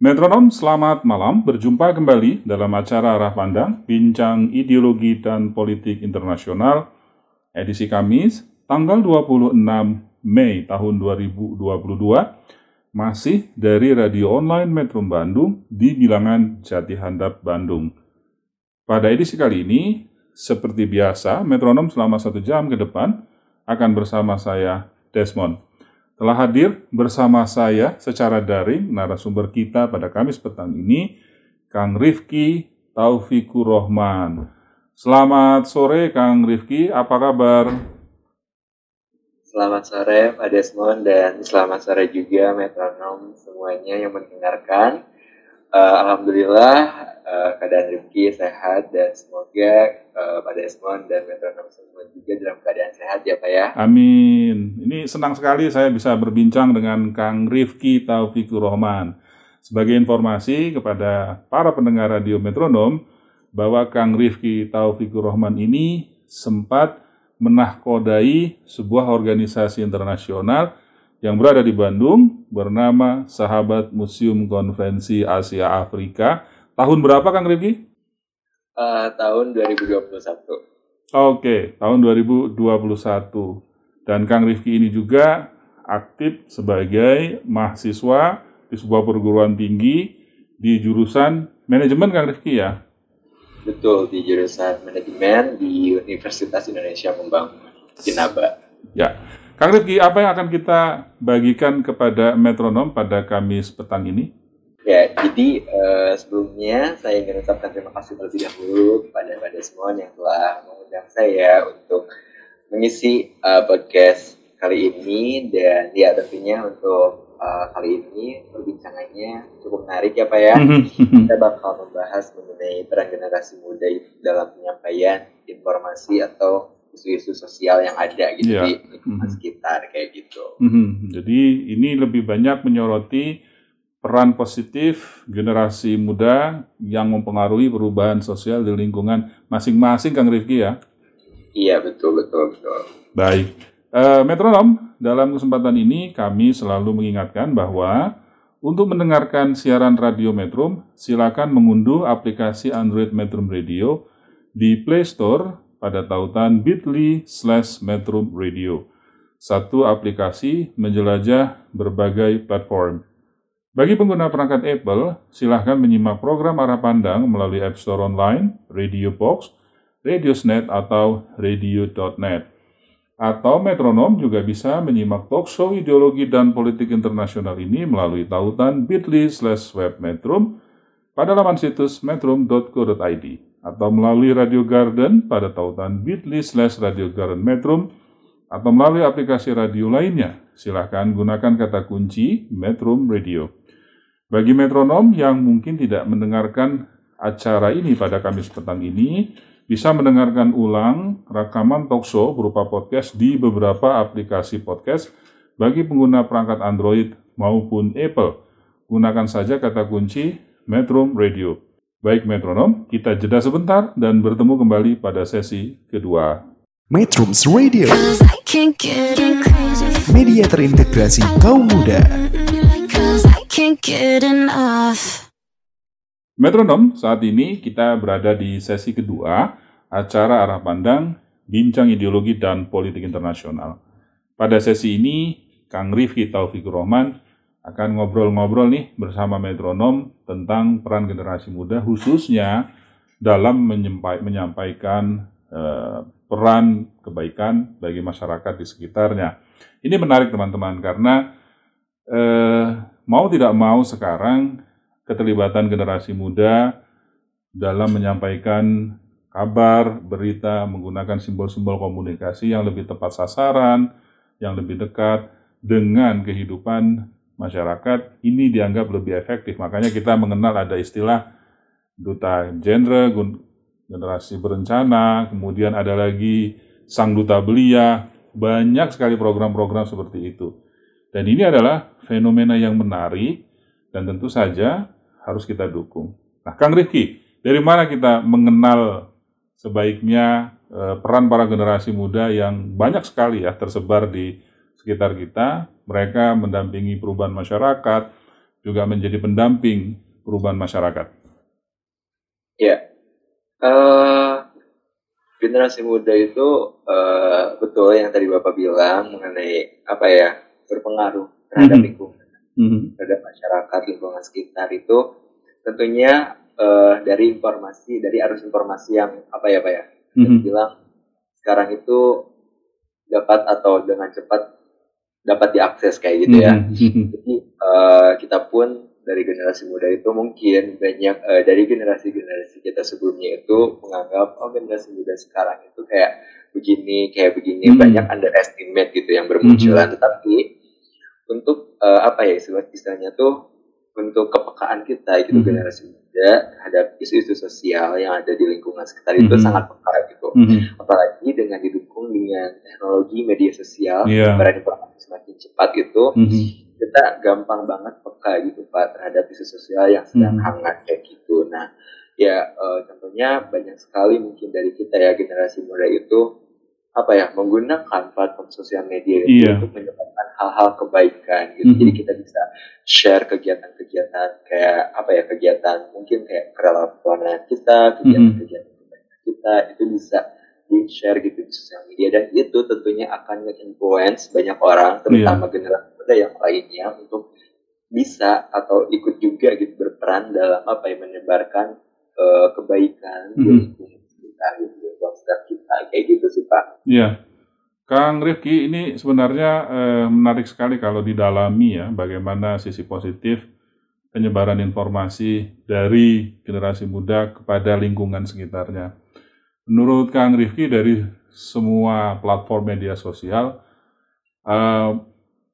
Metronom, selamat malam. Berjumpa kembali dalam acara Arah Pandang, Bincang Ideologi dan Politik Internasional, edisi Kamis, tanggal 26 Mei tahun 2022, masih dari radio online Metro Bandung di bilangan Jati Handap Bandung. Pada edisi kali ini, seperti biasa, Metronom selama satu jam ke depan akan bersama saya, Desmond. Telah hadir bersama saya secara daring narasumber kita pada Kamis petang ini, Kang Rifki Taufikur Rohman. Selamat sore Kang Rifki, apa kabar? Selamat sore Pak Desmond dan selamat sore juga metronom semuanya yang mendengarkan. Eh, Alhamdulillah eh, keadaan Rifki sehat dan semoga eh, Pak Desmond dan metronom semua juga dalam keadaan sehat ya Pak ya. Amin. Ini senang sekali saya bisa berbincang dengan Kang Rifki Taufikur Rohman. Sebagai informasi kepada para pendengar radio metronom, bahwa Kang Rifki Taufikur Rohman ini sempat menahkodai sebuah organisasi internasional yang berada di Bandung bernama Sahabat Museum Konferensi Asia Afrika. Tahun berapa Kang Rifki? Eh, tahun 2021. Oke, tahun 2021. Dan Kang Rifki ini juga aktif sebagai mahasiswa di sebuah perguruan tinggi di jurusan manajemen Kang Rifki ya. Betul di jurusan manajemen di Universitas Indonesia Membangun Jinaba. Ya. Kang Rifki, apa yang akan kita bagikan kepada metronom pada Kamis petang ini? Ya, jadi eh, sebelumnya saya ingin ucapkan terima kasih terlebih dahulu kepada Pak Desmond yang telah mengundang saya untuk mengisi eh, podcast kali ini dan ya tentunya untuk eh, kali ini perbincangannya cukup menarik ya Pak ya. Kita bakal membahas mengenai peran generasi muda dalam penyampaian informasi atau isu-isu sosial yang ada gitu Iya. di lingkungan Mhm. sekitar kayak gitu. Mhm. Jadi ini lebih banyak menyoroti peran positif generasi muda yang mempengaruhi perubahan sosial di lingkungan masing-masing Kang Rifki ya. Iya betul betul betul. Baik, Eh, metronom, dalam kesempatan ini kami selalu mengingatkan bahwa untuk mendengarkan siaran radio Metrum, silakan mengunduh aplikasi Android Metrum Radio di Play Store pada tautan bit.ly slash Metrum Radio. Satu aplikasi menjelajah berbagai platform. Bagi pengguna perangkat Apple, silahkan menyimak program arah pandang melalui App Store Online, Radio Box, Radiosnet, atau Radio.net. Atau metronom juga bisa menyimak talk show ideologi dan politik internasional ini melalui tautan bit.ly slash webmetrum pada laman situs metrum.co.id atau melalui Radio Garden pada tautan bit.ly slash Radio Garden Metrum atau melalui aplikasi radio lainnya. Silahkan gunakan kata kunci Metrum Radio. Bagi metronom yang mungkin tidak mendengarkan acara ini pada Kamis petang ini, bisa mendengarkan ulang rekaman talk show berupa podcast di beberapa aplikasi podcast bagi pengguna perangkat Android maupun Apple. Gunakan saja kata kunci Metrum Radio. Baik metronom, kita jeda sebentar dan bertemu kembali pada sesi kedua. Metrums Radio, media terintegrasi kaum muda. Metronom, saat ini kita berada di sesi kedua acara arah pandang bincang ideologi dan politik internasional. Pada sesi ini, Kang Rifki Taufikur Rohman akan ngobrol-ngobrol nih bersama metronom tentang peran generasi muda khususnya dalam menyampaikan eh, peran kebaikan bagi masyarakat di sekitarnya. Ini menarik teman-teman karena eh, mau tidak mau sekarang keterlibatan generasi muda dalam menyampaikan kabar, berita, menggunakan simbol-simbol komunikasi yang lebih tepat sasaran, yang lebih dekat dengan kehidupan masyarakat, ini dianggap lebih efektif. Makanya kita mengenal ada istilah duta genre, generasi berencana, kemudian ada lagi sang duta belia, banyak sekali program-program seperti itu. Dan ini adalah fenomena yang menarik dan tentu saja harus kita dukung. Nah, Kang Rifki, dari mana kita mengenal sebaiknya eh, peran para generasi muda yang banyak sekali ya tersebar di sekitar kita, mereka mendampingi perubahan masyarakat, juga menjadi pendamping perubahan masyarakat. Ya, eh generasi muda itu eh, betul yang tadi bapak bilang mengenai apa ya berpengaruh terhadap Mhm. lingkungan, terhadap masyarakat lingkungan sekitar itu tentunya eh, dari informasi dari arus informasi yang apa ya pak ya Mhm. bilang sekarang itu dapat atau dengan cepat dapat diakses kayak gitu ya. Mhm. Jadi eh, kita pun dari generasi muda itu mungkin banyak eh, dari generasi-generasi kita sebelumnya itu menganggap oh generasi muda sekarang itu kayak begini kayak begini Hmm. banyak underestimate gitu yang bermunculan tetapi untuk eh, apa ya istilah istilahnya tuh untuk kepekaan kita gitu Hmm. generasi muda terhadap isu-isu sosial yang ada di lingkungan sekitar itu Hmm. sangat peka gitu Mhm. apalagi dengan didukung dengan teknologi media sosial Iya. penyebaran informasi semakin cepat itu Mhm. kita gampang banget peka gitu pak terhadap isu sosial yang sedang Hmm. hangat kayak gitu. Nah ya eh, contohnya banyak sekali mungkin dari kita ya generasi muda itu apa ya menggunakan platform sosial media itu Iya. untuk menyebarkan hal-hal kebaikan gitu. Mhm. Jadi kita bisa share kegiatan-kegiatan kayak apa ya kegiatan mungkin kayak kerelawanan kita, kegiatan-kegiatan kebaikan kita itu bisa di share gitu di sosial media dan itu tentunya akan nge-influence banyak orang terutama generasi muda yang lainnya untuk bisa atau ikut juga gitu berperan dalam apa ya menyebarkan eh, kebaikan di Mhm. lingkungan sekitar gitu kita kayak gitu sih pak Iya. Kang Rifki, ini sebenarnya eh, menarik sekali kalau didalami ya, bagaimana sisi positif penyebaran informasi dari generasi muda kepada lingkungan sekitarnya. Menurut Kang Rifki, dari semua platform media sosial, eh,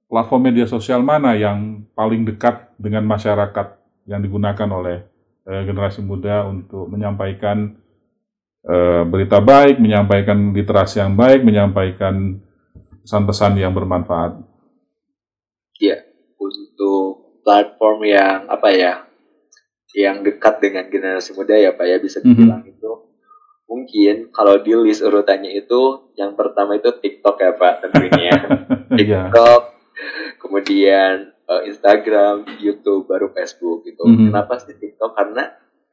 platform media sosial mana yang paling dekat dengan masyarakat yang digunakan oleh eh, generasi muda untuk menyampaikan berita baik, menyampaikan literasi yang baik, menyampaikan pesan-pesan yang bermanfaat. ya untuk platform yang apa ya yang dekat dengan generasi muda ya pak ya bisa Mhm. dibilang itu mungkin kalau di list urutannya itu yang pertama itu TikTok ya pak tentunya Iya. TikTok, kemudian eh, Instagram, YouTube, baru Facebook gitu. Mhm. Kenapa sih TikTok? Karena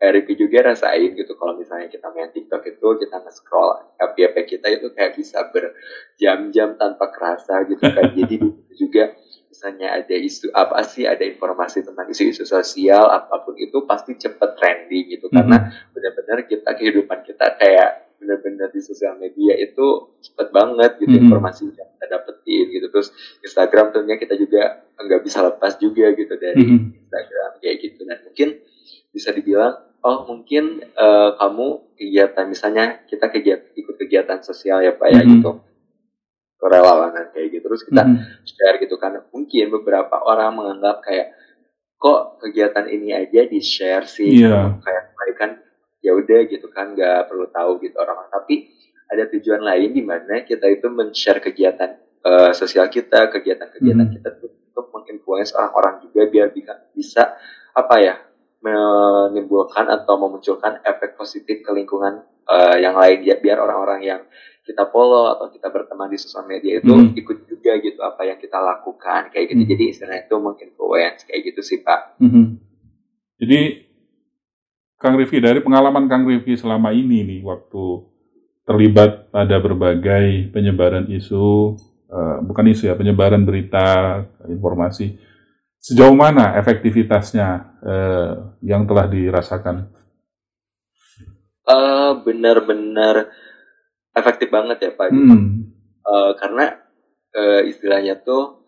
eh, Ricky juga rasain gitu kalau misalnya kita main TikTok itu kita nge-scroll FYP kita itu kayak bisa berjam-jam tanpa kerasa gitu kan. Jadi juga misalnya ada isu apa sih ada informasi tentang isu-isu sosial apa pun itu pasti cepet trending gitu karena benar-benar kita kehidupan kita kayak benar-benar di sosial media itu cepet banget gitu Mhm. informasi yang kita dapetin gitu terus Instagram tentunya kita juga nggak bisa lepas juga gitu dari Mhm. Instagram kayak gitu dan mungkin bisa dibilang oh mungkin eh, kamu kegiatan misalnya kita kegiatan ikut kegiatan sosial ya pak ya Mhm. gitu kerelawanan kayak gitu terus kita Mhm. share gitu kan mungkin beberapa orang menganggap kayak kok kegiatan ini aja di share sih Iya. kayak baik kan ya udah gitu kan nggak perlu tahu gitu orang tapi ada tujuan lain di mana kita itu men-share kegiatan eh, sosial kita kegiatan-kegiatan Mhm. kita tuh untuk menginfluence orang-orang juga biar bisa bisa apa ya menimbulkan atau memunculkan efek positif ke lingkungan eh, yang lain ya biar orang-orang yang kita follow atau kita berteman di sosial media itu Mhm. ikut juga gitu apa yang kita lakukan kayak gitu Mhm. jadi istilahnya itu menginfluence kayak gitu sih pak Mhm. Jadi Kang Rifki dari pengalaman Kang Rifki selama ini nih waktu terlibat pada berbagai penyebaran isu eh, bukan isu ya penyebaran berita informasi sejauh mana efektivitasnya eh, yang telah dirasakan? eh benar-benar efektif banget ya pak Hmm. Eh, karena eh, istilahnya tuh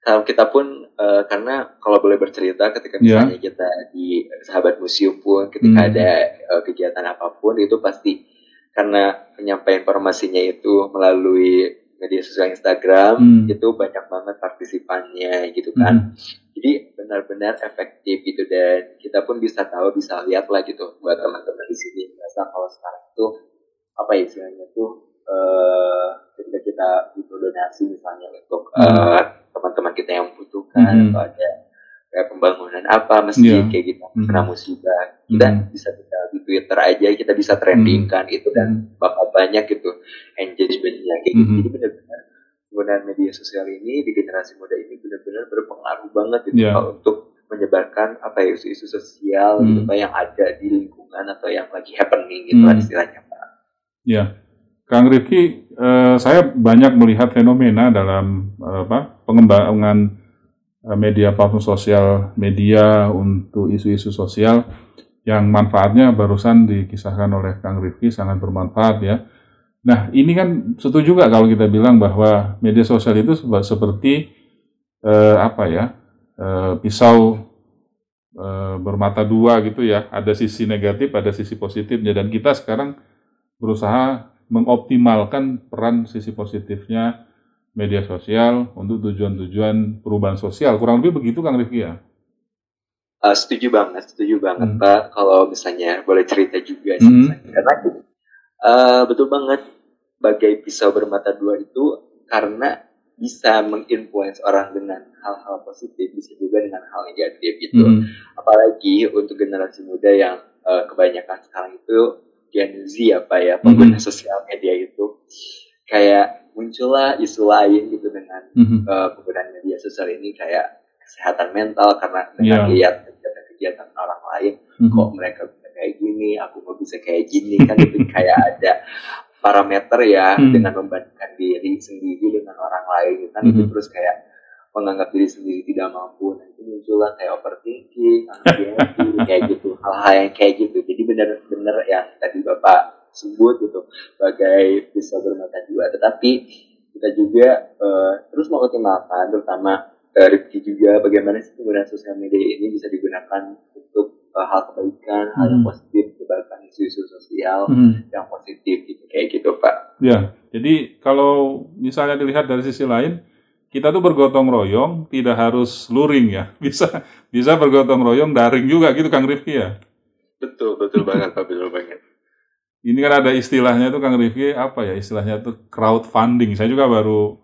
kalau kita pun eh, karena kalau boleh bercerita ketika Ya. misalnya kita di sahabat museum pun ketika Hmm. ada eh, kegiatan apa pun itu pasti karena penyampaian informasinya itu melalui media sosial Instagram Hmm. itu banyak banget partisipannya gitu kan Hmm. jadi benar-benar efektif gitu dan kita pun bisa tahu bisa lihat lah gitu buat teman-teman di sini merasa kalau sekarang itu apa ya istilahnya tuh eh ketika kita butuh donasi misalnya untuk Hmm. eh, teman-teman kita yang membutuhkan Hmm. atau ada kayak pembangunan apa masjid Iya. kayak gitu Hmm. kena musibah kita Hmm. bisa bisa di Twitter aja kita bisa trendingkan itu dan bakal banyak gitu engagementnya kayak gitu Mhm. jadi benar-benar penggunaan media sosial ini di generasi muda ini benar-benar berpengaruh banget gitu. Pak, untuk menyebarkan apa ya isu-isu sosial Hmm. gitu Pak, yang ada di lingkungan atau yang lagi happening gitu lah Hmm. istilahnya Pak. Ya, Kang Rifki, eh, saya banyak melihat fenomena dalam eh, apa pengembangan media platform sosial media untuk isu-isu sosial yang manfaatnya barusan dikisahkan oleh Kang Rifki sangat bermanfaat ya. Nah, ini kan setuju juga kalau kita bilang bahwa media sosial itu seperti eh, apa ya eh, pisau eh, bermata dua gitu ya. Ada sisi negatif, ada sisi positifnya dan kita sekarang berusaha mengoptimalkan peran sisi positifnya media sosial untuk tujuan-tujuan perubahan sosial. Kurang lebih begitu Kang Rifki ya? Uh, setuju banget, setuju banget Hmm. Pak. Kalau misalnya boleh cerita juga sih, Hmm. karena uh, betul banget bagai pisau bermata dua itu karena bisa menginfluence orang dengan hal-hal positif, bisa juga dengan hal negatif gitu. Hmm. Apalagi untuk generasi muda yang uh, kebanyakan sekarang itu Gen Z apa ya pengguna Mhm. sosial media itu kayak muncullah isu lain gitu dengan Mhm. uh, penggunaan media sosial ini kayak kesehatan mental karena dengan Iya. lihat kegiatan-kegiatan orang lain Mhm. kok mereka bisa kayak gini aku mau bisa kayak gini kan itu kayak ada parameter ya Hmm. dengan membandingkan diri sendiri dengan orang lain kan itu Mhm. terus kayak menganggap diri sendiri tidak mampu nah itu muncullah kayak overthinking anxiety kayak gitu hal-hal yang kayak gitu jadi benar-benar yang tadi bapak sebut gitu sebagai bisa bermata dua tetapi kita juga eh, terus mengoptimalkan terutama eh, Rifki juga bagaimana sih penggunaan sosial media ini bisa digunakan untuk eh, hal kebaikan hal yang Hmm. positif menyebarkan isu-isu sosial Mhm. yang positif gitu kayak gitu pak Ya, jadi kalau misalnya dilihat dari sisi lain, kita tuh bergotong royong, tidak harus luring ya. Bisa bisa bergotong royong daring juga gitu Kang Rifki ya. betul betul banget pak betul banget Ini kan ada istilahnya tuh Kang Rifki apa ya istilahnya tuh crowdfunding. Saya juga baru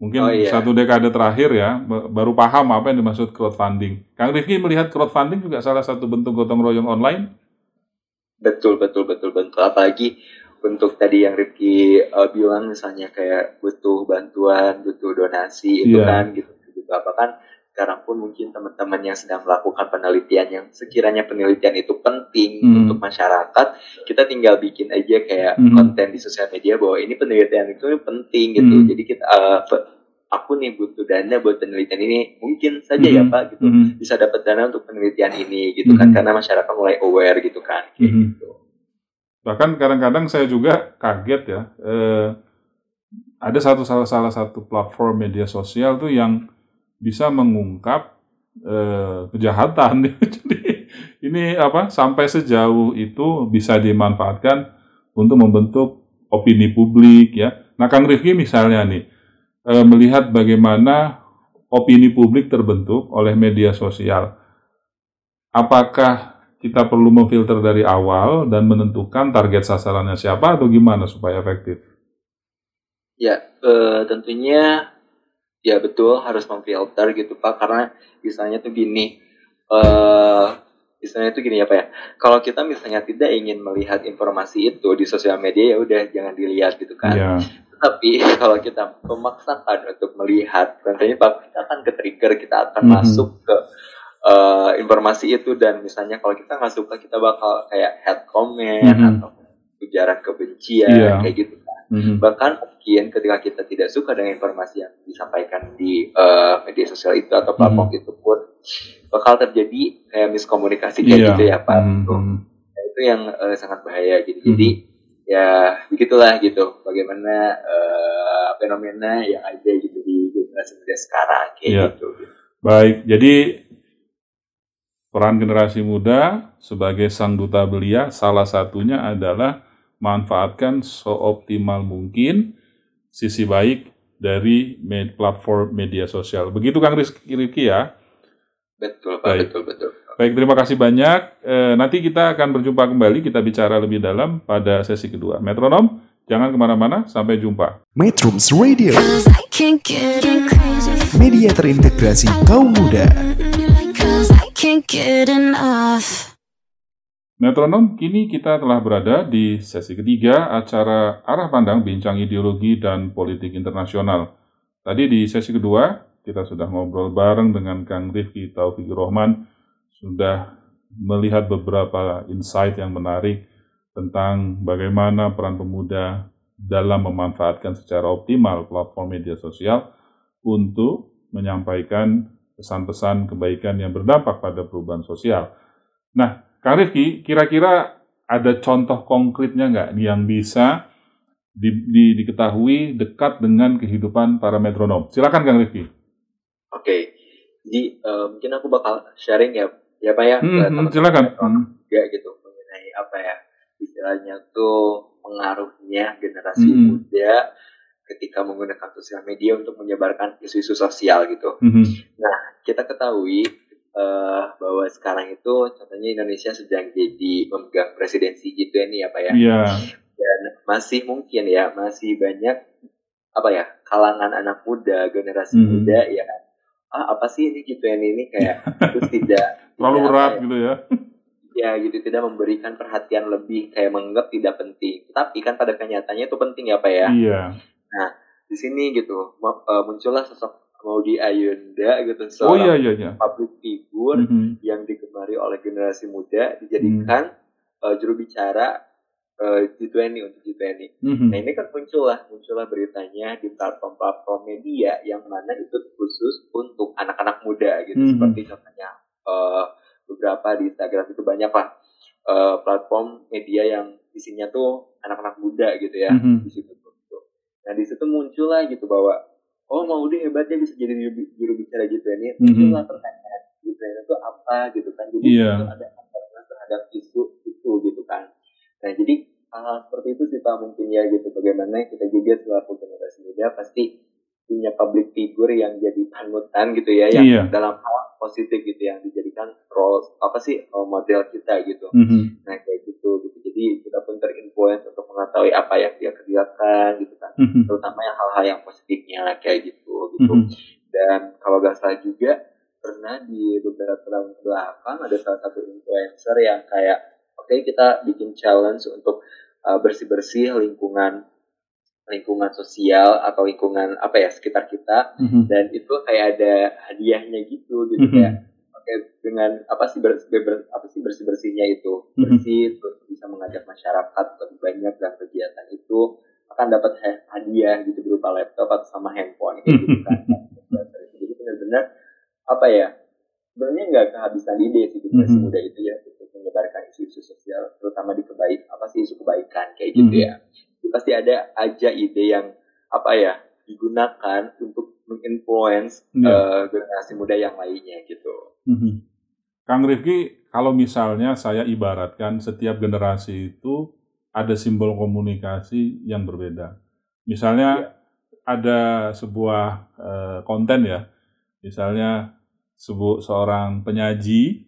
mungkin Oh, iya. satu dekade terakhir ya ba- baru paham apa yang dimaksud crowdfunding. Kang Rifki melihat crowdfunding juga salah satu bentuk gotong royong online. Betul, betul, betul, betul. Apalagi untuk tadi yang Rifki uh, bilang misalnya kayak butuh bantuan, butuh donasi itu Iya. kan gitu. gitu. Apa kan sekarang pun mungkin teman-teman yang sedang melakukan penelitian yang sekiranya penelitian itu penting Hmm. untuk masyarakat, kita tinggal bikin aja kayak Mhm. konten di sosial media bahwa ini penelitian itu penting gitu. Hmm. Jadi kita uh, aku nih butuh dana buat penelitian ini, mungkin saja ya Mhm. Pak gitu. Mhm. Bisa dapat dana untuk penelitian ini gitu kan Mhm. karena masyarakat mulai aware gitu kan kayak gitu. Bahkan kadang-kadang saya juga kaget ya. Eh, ada satu salah salah satu platform media sosial tuh yang bisa mengungkap eh, kejahatan. Jadi ini apa sampai sejauh itu bisa dimanfaatkan untuk membentuk opini publik ya. Nah, Kang Rifki misalnya nih eh, melihat bagaimana opini publik terbentuk oleh media sosial. Apakah kita perlu memfilter dari awal dan menentukan target sasarannya siapa atau gimana supaya efektif? Ya, eh, tentunya ya betul harus memfilter gitu Pak karena misalnya tuh gini eh misalnya tuh gini ya Pak ya. Kalau kita misalnya tidak ingin melihat informasi itu di sosial media ya udah jangan dilihat gitu kan. Iya. Tapi kalau kita memaksakan untuk melihat, tentunya Pak kita akan ke trigger, kita akan Mhm. masuk ke eh, informasi itu dan misalnya kalau kita nggak suka kita bakal kayak head comment Mhm. atau ujaran kebencian Iya. kayak gitu Mhm. bahkan mungkin ketika kita tidak suka dengan informasi yang disampaikan di eh, media sosial itu atau platform itu pun bakal terjadi kayak miskomunikasi kayak Iya. gitu ya pak Mhm. Tuh. Nah, itu yang eh, sangat bahaya gitu jadi ya begitulah gitu bagaimana eh, fenomena yang ada gitu di generasi muda sekarang kayak Iya. gitu Baik, jadi peran generasi muda sebagai sang duta belia salah satunya adalah manfaatkan seoptimal mungkin sisi baik dari med- platform media sosial. Begitu Kang Rizky Rifki ya. Betul, Pak. Baik. Betul, betul. Baik, terima kasih banyak. Eh, nanti kita akan berjumpa kembali, kita bicara lebih dalam pada sesi kedua. Metronom, jangan ke mana-mana, sampai jumpa. Metrums Radio, media terintegrasi kaum muda. Cause I can't get enough. Metronom, kini kita telah berada di sesi ketiga acara Arah Pandang Bincang Ideologi dan Politik Internasional. Tadi di sesi kedua, kita sudah ngobrol bareng dengan Kang Rifki Taufik Rohman, sudah melihat beberapa insight yang menarik tentang bagaimana peran pemuda dalam memanfaatkan secara optimal platform media sosial untuk menyampaikan pesan-pesan kebaikan yang berdampak pada perubahan sosial. Nah, Kang Rifki, kira-kira ada contoh konkretnya nggak yang bisa di- di- diketahui dekat dengan kehidupan para metronom? Silakan Kang Rifki. Oke. Jadi eh, mungkin aku bakal sharing ya, ya Pak ya. Hmm, ke hmm, silakan. Hmm. juga gitu mengenai apa ya istilahnya tuh pengaruhnya generasi Hmm. muda ketika menggunakan sosial media untuk menyebarkan isu-isu sosial gitu. Mhm. Kita ketahui eh, bahwa sekarang itu contohnya Indonesia sedang jadi memegang presidensi G20 ya Pak ya. Iya. Dan masih mungkin ya masih banyak apa ya kalangan anak muda generasi Mhm. muda ya ah apa sih ini G20 ini kayak terus tidak Terlalu berat ya, gitu ya. ya gitu tidak memberikan perhatian lebih kayak menganggap tidak penting tapi kan pada kenyataannya itu penting ya pak ya Iya. di sini gitu eh, muncullah sosok Maudi Ayunda gitu Oh iya seorang iya iya. public figure Mhm. yang digemari oleh generasi muda dijadikan eh, juru bicara eh, G20 untuk G20 Mhm. Nah ini kan muncul lah, muncullah beritanya di platform-platform media yang mana itu khusus untuk anak-anak muda gitu. Mhm. Seperti contohnya eh, beberapa di Instagram itu banyak lah eh, platform media yang isinya tuh anak-anak muda gitu ya. Mhm. Di situ. Nah di situ muncul lah gitu bahwa oh mau deh hebatnya bisa jadi juru, juru bicara gitu ini. Mhm. Muncullah pertanyaan gitu itu apa gitu kan. Jadi Iya. muncul ada awareness terhadap isu itu gitu kan. Nah, jadi hal seperti itu sih Pak mungkin ya gitu. Bagaimana kita juga selaku generasi muda pasti punya public figure yang jadi panutan gitu ya, yang Iya. dalam hal positif gitu yang dijadikan role apa sih role model kita gitu. Mhm. Nah kayak gitu gitu. Jadi kita pun terinfluence untuk mengetahui apa yang dia kerjakan gitu Mhm. Terutama yang hal-hal yang positifnya kayak gitu gitu. Mhm. Dan kalau gak salah juga pernah di beberapa tahun belakang ada salah satu influencer yang kayak oke kita bikin challenge untuk uh, bersih-bersih lingkungan lingkungan sosial atau lingkungan apa ya sekitar kita Mhm. dan itu kayak ada hadiahnya gitu gitu Mhm. kayak oke dengan apa sih ber, ber- apa sih bersih bersihnya itu Mhm. bersih terus bisa mengajak masyarakat lebih banyak dalam kegiatan itu akan dapat ha- hadiah gitu berupa laptop atau sama handphone gitu kan jadi benar-benar apa ya sebenarnya nggak kehabisan ide sih generasi Mhm. muda itu ya untuk menyebarkan isu-isu sosial terutama di kebaik apa sih isu kebaikan kayak gitu Mhm. ya Itu pasti ada aja ide yang apa ya digunakan untuk menginfluence Iya. eh, generasi muda yang lainnya gitu Mhm. Kang Rifki, kalau misalnya saya ibaratkan setiap generasi itu ada simbol komunikasi yang berbeda. Misalnya ada sebuah eh, konten ya, misalnya sebu seorang penyaji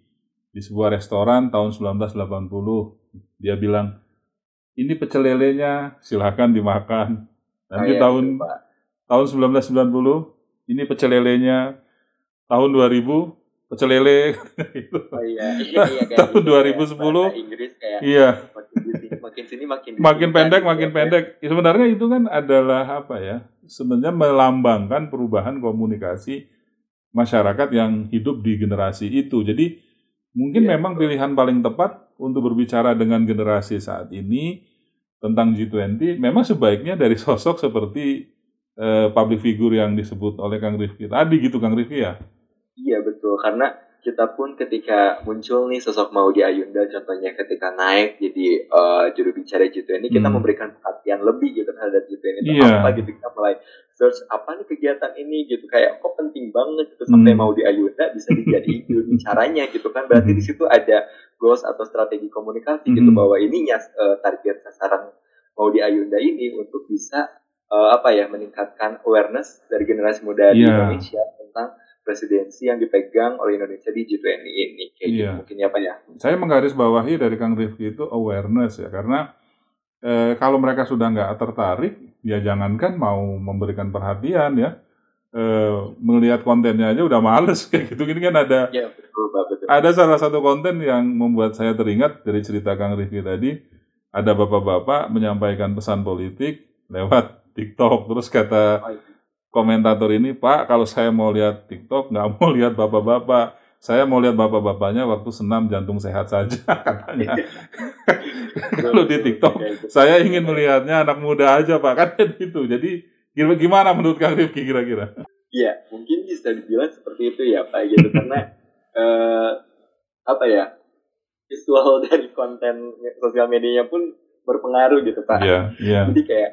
di sebuah restoran tahun 1980, dia bilang ini pecel lelenya silahkan dimakan. Nanti Kayak tahun gitu, tahun 1990 ini pecel lelenya tahun 2000 pecel lele gitu. oh iya iya iya Tahun gitu, kayak 2010. bahasa Inggris kayak Iya, makin sini makin makin sini, pendek makin gitu, pendek. Ya, sebenarnya itu kan adalah apa ya? Sebenarnya melambangkan perubahan komunikasi masyarakat yang hidup di generasi itu. Jadi mungkin Iya, memang pilihan paling tepat untuk berbicara dengan generasi saat ini tentang G20 memang sebaiknya dari sosok seperti eh, public figure yang disebut oleh Kang Rifki tadi gitu Kang Rifki ya. Iya betul karena kita pun ketika muncul nih sosok Maudi Ayunda contohnya ketika naik jadi eh, juru bicara G20 kita Hmm. memberikan perhatian lebih gitu terhadap G20 itu Iya. apa gitu kita mulai search apa nih kegiatan ini gitu kayak kok penting banget gitu sampai Hmm. Maudi Ayunda bisa dijadiin juru bicaranya gitu kan berarti Hmm. di situ ada goals atau strategi komunikasi gitu Hmm. bahwa ininya eh, target sasaran Maudi Ayunda ini untuk bisa eh, apa ya meningkatkan awareness dari generasi muda di Iya. Indonesia tentang presidensi yang dipegang oleh Indonesia di G20 ini kayak gitu Iya. mungkin ya Pak ya Saya menggarisbawahi dari Kang Rifki itu awareness ya, karena eh, kalau mereka sudah nggak tertarik, ya jangankan mau memberikan perhatian ya, eh, melihat kontennya aja udah males kayak gitu. Ini kan ada ya betul betul ada salah satu konten yang membuat saya teringat dari cerita Kang Rifki tadi, ada bapak-bapak menyampaikan pesan politik lewat TikTok, terus kata Oh, iya. Komentator ini, Pak, kalau saya mau lihat TikTok, nggak mau lihat bapak-bapak. Saya mau lihat bapak-bapaknya waktu senam jantung sehat saja, katanya. kalau di TikTok, saya ingin melihatnya anak muda aja, Pak. Kan gitu. Jadi, gimana menurut Kang Rifki kira-kira? Iya, mungkin bisa dibilang seperti itu ya Pak gitu karena eh, apa ya visual dari konten sosial medianya pun berpengaruh gitu Pak. Iya, iya. Jadi kayak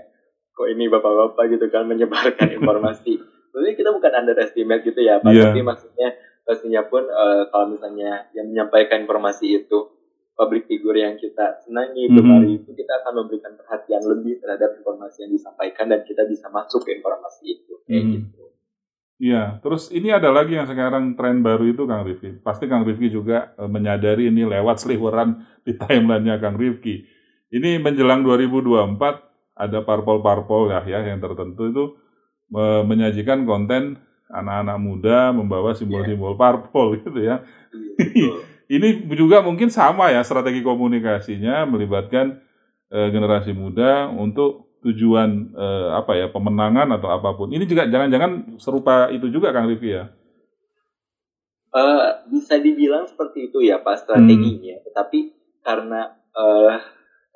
kok ini bapak-bapak gitu kan menyebarkan informasi. Sebenarnya kita bukan underestimate gitu ya Pak, Iya. tapi maksudnya pastinya pun eh, kalau misalnya yang menyampaikan informasi itu public figure yang kita senangi, Mhm. gemari itu kita akan memberikan perhatian lebih terhadap informasi yang disampaikan dan kita bisa masuk ke informasi itu kayak Mhm. gitu. Iya, terus ini ada lagi yang sekarang tren baru itu Kang Rifki. Pasti Kang Rifki juga eh, menyadari ini lewat seliweran di timelinenya Kang Rifki. Ini menjelang 2024 ada parpol-parpol ya, ya yang tertentu itu eh, menyajikan konten anak-anak muda membawa simbol-simbol parpol gitu ya. Betul. Ini juga mungkin sama ya strategi komunikasinya melibatkan eh, generasi muda untuk tujuan eh, apa ya pemenangan atau apa pun. Ini juga jangan-jangan serupa itu juga Kang Rifki ya. Eh, bisa dibilang seperti itu ya Pak strateginya, tetapi karena eh,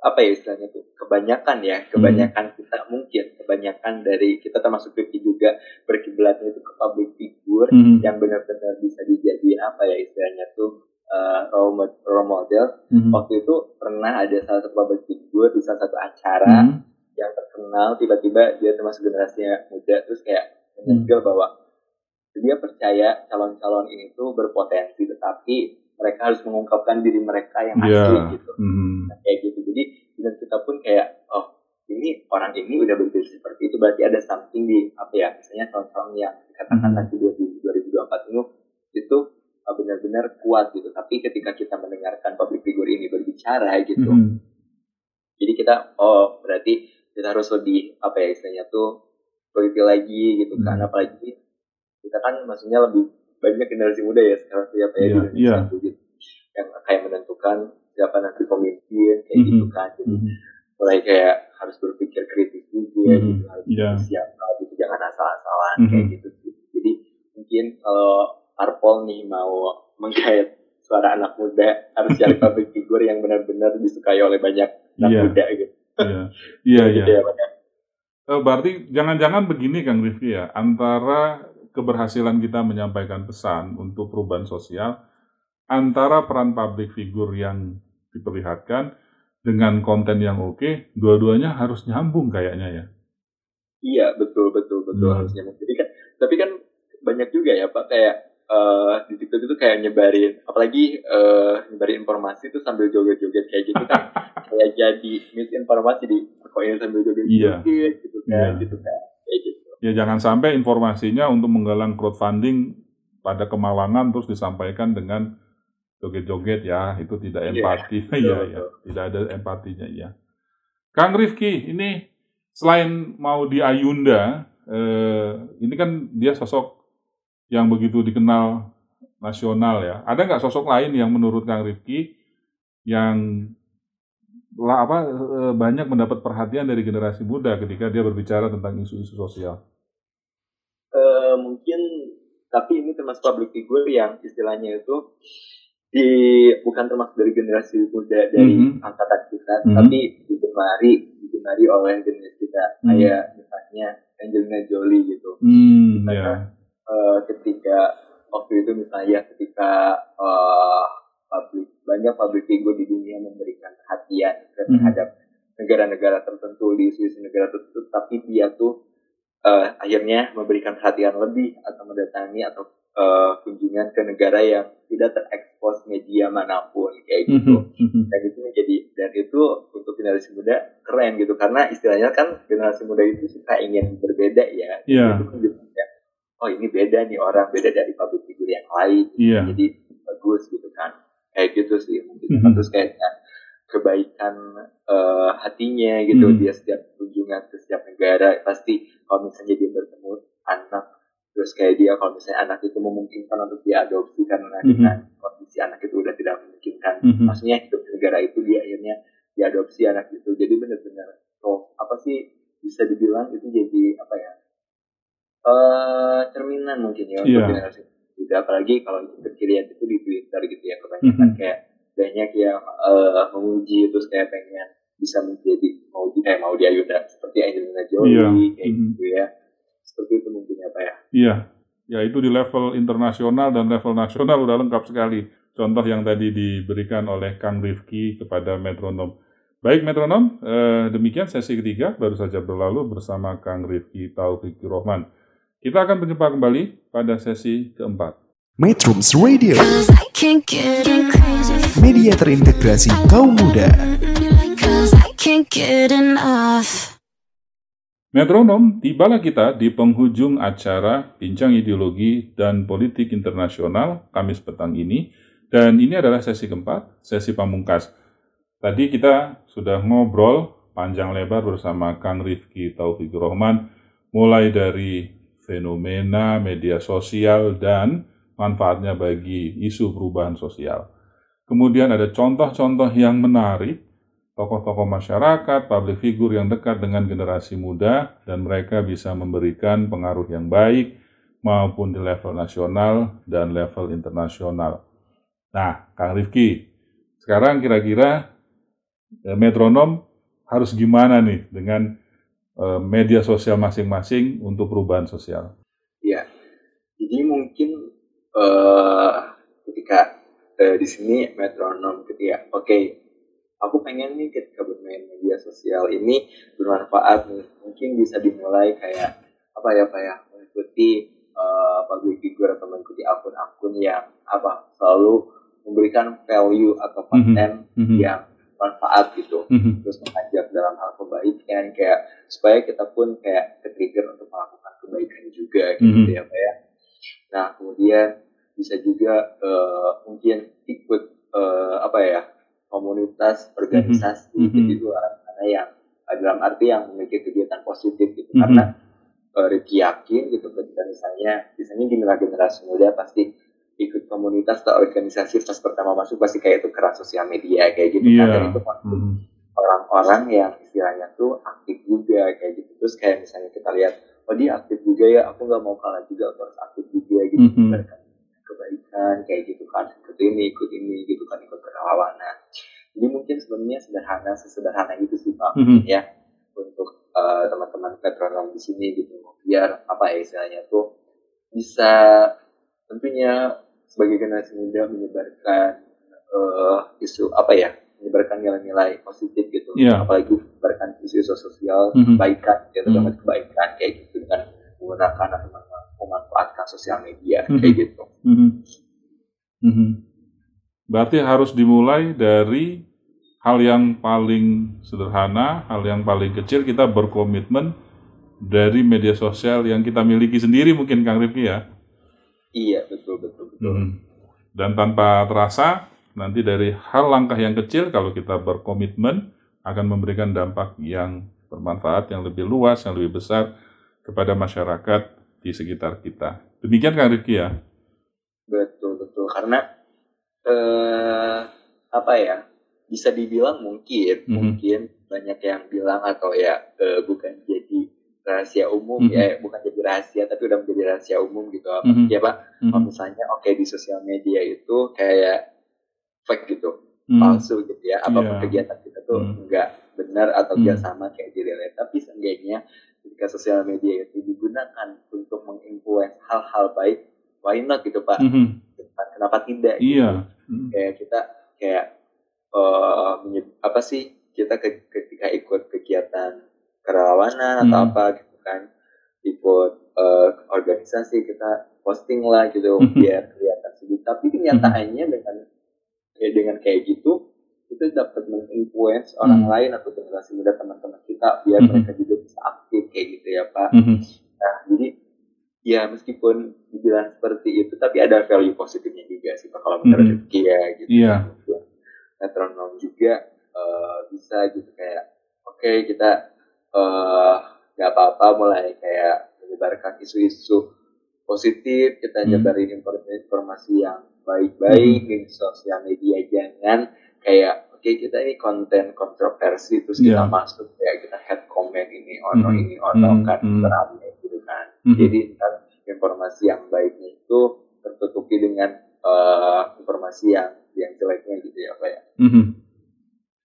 apa ya istilahnya tuh kebanyakan ya kebanyakan kita mungkin kebanyakan dari kita termasuk Rifki juga berkiblatnya itu ke public figure Hmm. yang benar-benar bisa dijadiin apa ya istilahnya tuh eh, role, mod- role model. Mhm. Waktu itu pernah ada salah satu public figure di salah satu acara Mhm. yang terkenal tiba-tiba dia termasuk generasinya muda terus kayak menyegel bahwa dia percaya calon-calon ini tuh berpotensi tetapi mereka harus mengungkapkan diri mereka yang Iya. asli gitu Mhm. Nah, kita pun kayak oh ini orang ini udah berpikir seperti itu berarti ada something di apa ya misalnya calon-calon yang dikatakan Mhm. tadi 2024 ini itu uh, benar-benar kuat gitu tapi ketika kita mendengarkan public figure ini berbicara gitu Mhm. jadi kita oh berarti kita harus lebih apa ya istilahnya tuh teliti lagi gitu kan Hmm. apalagi kita kan maksudnya lebih banyak generasi muda ya sekarang siapa ya di Iya, iya. tuh, gitu. yang kayak menentukan kayak gitu kan jadi Mhm. mulai kayak harus berpikir kritis juga Mhm. gitu harus Iya. siapa gitu jangan asal-asalan Mhm. kayak gitu jadi mungkin kalau Parpol nih mau menggait suara anak muda harus cari public figure yang benar-benar disukai oleh banyak anak Iya. muda gitu Iya, iya, iya. Gitu ya, Pak, ya. Eh, berarti jangan-jangan begini Kang Rifki ya, antara keberhasilan kita menyampaikan pesan untuk perubahan sosial, antara peran public figure yang diperlihatkan dengan konten yang oke, dua-duanya harus nyambung kayaknya ya. Iya betul betul betul Hmm. harusnya. Jadi kan tapi kan banyak juga ya Pak kayak eh, di TikTok itu kayak nyebarin apalagi eh, nyebarin informasi itu sambil joget-joget kayak gitu kan kayak jadi misinformasi di kok ini sambil joget-joget Iya. gitu kan Iya. gitu kan kayak gitu. Ya jangan sampai informasinya untuk menggalang crowdfunding pada kemalangan terus disampaikan dengan joget-joget ya, itu tidak Iya, empati. betul, Iya, iya, tidak ada empatinya ya. Kang Rifki, ini selain mau di Ayunda, eh, ini kan dia sosok yang begitu dikenal nasional ya. Ada nggak sosok lain yang menurut Kang Rifki yang lah apa eh, banyak mendapat perhatian dari generasi muda ketika dia berbicara tentang isu-isu sosial? Eh, mungkin tapi ini termasuk public figure yang istilahnya itu di bukan termasuk dari generasi muda dari Mhm. angkatan kita Mhm. tapi digemari digemari oleh generasi kita Mhm. kayak misalnya Angelina Jolie gitu Hmm, Karena, ya. Eh, ketika waktu itu misalnya ketika eh, public banyak public figure di dunia memberikan perhatian Mhm. terhadap negara-negara tertentu di isu-isu negara tertentu tapi dia tuh eh, akhirnya memberikan perhatian lebih atau mendatangi atau eh, kunjungan ke negara yang tidak terekspos media mana pun kayak gitu Mhm, mhm. dan itu menjadi dan itu untuk generasi muda keren gitu karena istilahnya kan generasi muda itu suka ingin berbeda ya Iya. itu kan ya, oh ini beda nih orang beda dari public figure yang lain Iya. jadi bagus gitu kan kayak gitu sih mungkin Mhm. terus kayak dengan kebaikan eh, hatinya gitu Mhm. dia setiap kunjungan ke setiap negara pasti kalau misalnya dia bertemu anak terus kayak dia kalau misalnya anak itu memungkinkan untuk diadopsi karena Mhm. dengan kondisi anak itu udah tidak memungkinkan Mhm. maksudnya hidup di negara itu dia akhirnya diadopsi anak itu jadi benar-benar oh apa sih bisa dibilang itu jadi apa ya eh cerminan mungkin ya untuk Iya. generasi muda apalagi kalau kita lihat itu di Twitter gitu ya kebanyakan Mhm. kayak banyak yang eh, memuji terus kayak pengen bisa menjadi mau di eh mau di Ayunda seperti Angelina Jolie Iya. kayak Mhm. gitu ya seperti itu mungkin ya pak ya Iya, ya itu di level internasional dan level nasional udah lengkap sekali. Contoh yang tadi diberikan oleh Kang Rifki kepada metronom. Baik metronom, eh, demikian sesi ketiga baru saja berlalu bersama Kang Rifki Taufik Rohman. Kita akan berjumpa kembali pada sesi keempat. Metrums Radio, media terintegrasi kaum muda. Cause I can't get enough. Metronom, tibalah kita di penghujung acara Bincang Ideologi dan Politik Internasional Kamis petang ini. Dan ini adalah sesi keempat, sesi pamungkas. Tadi kita sudah ngobrol panjang lebar bersama Kang Rifki Taufik Rohman, mulai dari fenomena media sosial dan manfaatnya bagi isu perubahan sosial. Kemudian ada contoh-contoh yang menarik tokoh-tokoh masyarakat, public figure yang dekat dengan generasi muda, dan mereka bisa memberikan pengaruh yang baik maupun di level nasional dan level internasional. Nah, Kang Rifki, sekarang kira-kira eh, metronom harus gimana nih dengan eh, media sosial masing-masing untuk perubahan sosial? Iya. Jadi mungkin eh ketika eh, di sini metronom ketika oke aku pengen nih ketika bermain media sosial ini bermanfaat nih mungkin bisa dimulai kayak apa ya pak ya mengikuti eh, public figure atau mengikuti akun-akun yang apa selalu memberikan value atau konten Mhm. yang manfaat gitu Mhm. terus mengajak dalam hal kebaikan kayak supaya kita pun kayak ke-trigger untuk melakukan kebaikan juga gitu Mhm. ya Pak ya. Nah kemudian bisa juga eh, mungkin ikut eh, apa ya komunitas organisasi Mhm. jadi luar sana yang dalam arti yang memiliki kegiatan positif gitu Mhm. karena eh, Ricky yakin gitu ketika misalnya misalnya generasi generasi muda pasti ikut komunitas atau organisasi pas pertama masuk pasti kayak itu keras sosial media kayak gitu kan Iya. dan itu Mhm. orang-orang yang istilahnya tuh aktif juga kayak gitu terus kayak misalnya kita lihat oh dia aktif juga ya aku nggak mau kalah juga aku harus aktif juga gitu Mhm. Menyebarkan kebaikan kayak gitu kan ikut ini ikut ini gitu kan ikut kerelawanan jadi mungkin sebenarnya sederhana sesederhana itu sih pak Mhm. ya untuk eh, teman-teman metronom di sini gitu biar apa ya istilahnya tuh bisa tentunya sebagai generasi muda menyebarkan eh, isu apa ya menyebarkan nilai-nilai positif gitu Iya. apalagi menyebarkan isu-isu sosial Mhm. kebaikan ya Mhm. terutama kebaikan kayak gitu dengan menggunakan atau mem- memanfaatkan sosial media Mhm. kayak gitu Mhm. Mhm. Berarti harus dimulai dari hal yang paling sederhana, hal yang paling kecil kita berkomitmen dari media sosial yang kita miliki sendiri mungkin Kang Rifki ya. iya betul betul betul Mhm. Dan tanpa terasa nanti dari hal langkah yang kecil kalau kita berkomitmen akan memberikan dampak yang bermanfaat, yang lebih luas, yang lebih besar kepada masyarakat di sekitar kita. Demikian Kang Rifki ya. Betul karena eh apa ya bisa dibilang mungkin Mhm. mungkin banyak yang bilang atau ya eh, bukan jadi rahasia umum Mhm. ya bukan jadi rahasia tapi udah menjadi rahasia umum gitu apa Mhm. ya pak Mhm. kalau misalnya oke di sosial media itu kayak fake gitu Mhm. palsu gitu ya apa pun Iya. kegiatan kita tuh Hmm. nggak benar atau Hmm. nggak sama kayak di real tapi seenggaknya ketika sosial media itu digunakan untuk menginfluence hal-hal baik why not gitu pak Mhm. kenapa tidak gitu? Iya. Mhm. kayak kita kayak eh, menye- apa sih kita ke- ketika ikut kegiatan kerelawanan atau Hmm. apa gitu kan ikut eh, organisasi kita posting lah gitu Mhm. biar kelihatan sedikit tapi kenyataannya dengan ya dengan kayak gitu itu dapat menginfluence orang Hmm. lain atau generasi muda teman-teman kita biar Mhm. mereka juga bisa aktif kayak gitu ya pak Mhm. Nah, jadi ya meskipun dibilang seperti itu tapi ada value positifnya juga sih kalau menurut Mhm. Rifki ya gitu Iya. metronom juga eh, bisa gitu kayak oke kita eh nggak apa-apa mulai kayak menyebarkan isu-isu positif kita Hmm. nyebarin informasi yang baik-baik di sosial media jangan kayak oke kita ini konten kontroversi terus kita Iya. masuk ya kita head comment ini ono Mhm. ini ono Hmm, kan hmm. beramai gitu kan Mhm. jadi ntar informasi yang baiknya itu tertutupi dengan eh, informasi yang yang jeleknya gitu ya pak ya Mhm.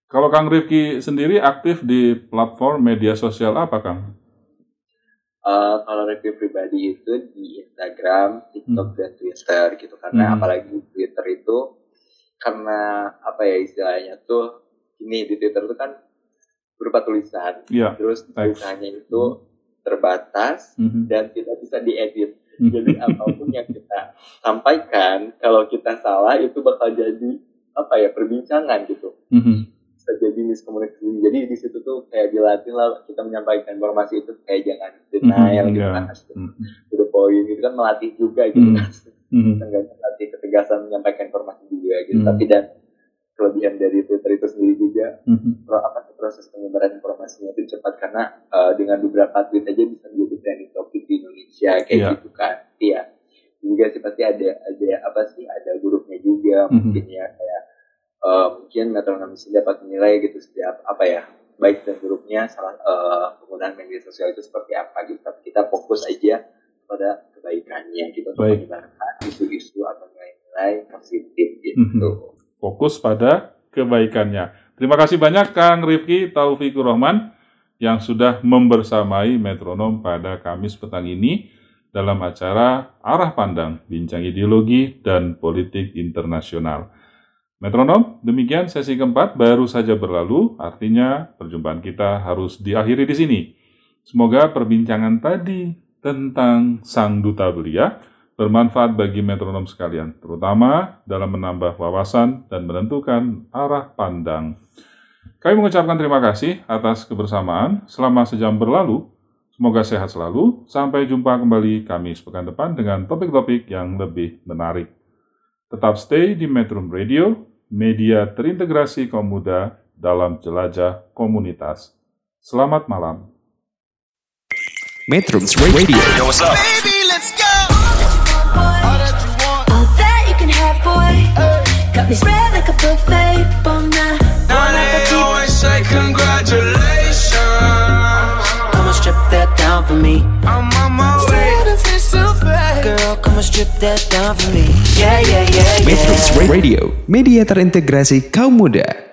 Kalau Kang Rifki sendiri aktif di platform media sosial apa, Kang? Eh, kalau review pribadi itu di Instagram, TikTok, dan Twitter gitu karena Hmm. apalagi Twitter itu karena apa ya istilahnya tuh ini di Twitter itu kan berupa tulisan Iya. terus tulisannya itu terbatas Mhm. dan tidak bisa diedit Hmm. jadi apa pun yang kita sampaikan kalau kita salah itu bakal jadi apa ya perbincangan gitu Mhm. bisa jadi miskomunikasi. Jadi di situ tuh kayak dilatih lah kita menyampaikan informasi itu kayak jangan denial Mhm, gitu iya. kan, Mhm. to the point gitu kan melatih juga gitu Mhm. kan. Mhm. Enggak melatih ketegasan menyampaikan informasi juga gitu. Mhm. Tapi dan kelebihan dari Twitter itu sendiri juga Mhm. pro, apa proses penyebaran informasinya itu cepat karena eh, dengan beberapa tweet aja bisa menjadi trending topik di Indonesia kayak Iya. gitu kan. Iya. Juga sih pasti ada ada apa sih ada grupnya juga Mhm. mungkin ya kayak eh, mungkin metronom sini dapat menilai gitu setiap apa ya baik dan buruknya salah eh, penggunaan media sosial itu seperti apa gitu tapi kita fokus aja pada kebaikannya gitu untuk menyebarkan isu-isu atau nilai-nilai positif gitu. Mhm. Fokus pada kebaikannya. Terima kasih banyak Kang Rifki Taufikur Rahman yang sudah membersamai metronom pada Kamis petang ini dalam acara Arah Pandang, Bincang Ideologi dan Politik Internasional. Metronom, demikian sesi keempat baru saja berlalu, artinya perjumpaan kita harus diakhiri di sini. Semoga perbincangan tadi tentang Sang Duta Belia bermanfaat bagi metronom sekalian, terutama dalam menambah wawasan dan menentukan arah pandang. Kami mengucapkan terima kasih atas kebersamaan selama sejam berlalu. Semoga sehat selalu. Sampai jumpa kembali Kamis pekan depan dengan topik-topik yang lebih menarik. Tetap stay di Metro Radio, media terintegrasi kaum muda dalam jelajah komunitas. Selamat malam. Metrums Radio All Got me spread like a buffet, bon night. Now they always say congratulations. Come on, strip that down for me. I'm on my way. Girl, come on, strip that down for me. Yeah, yeah, yeah, yeah. Metrums Radio Media terintegrasi kaum muda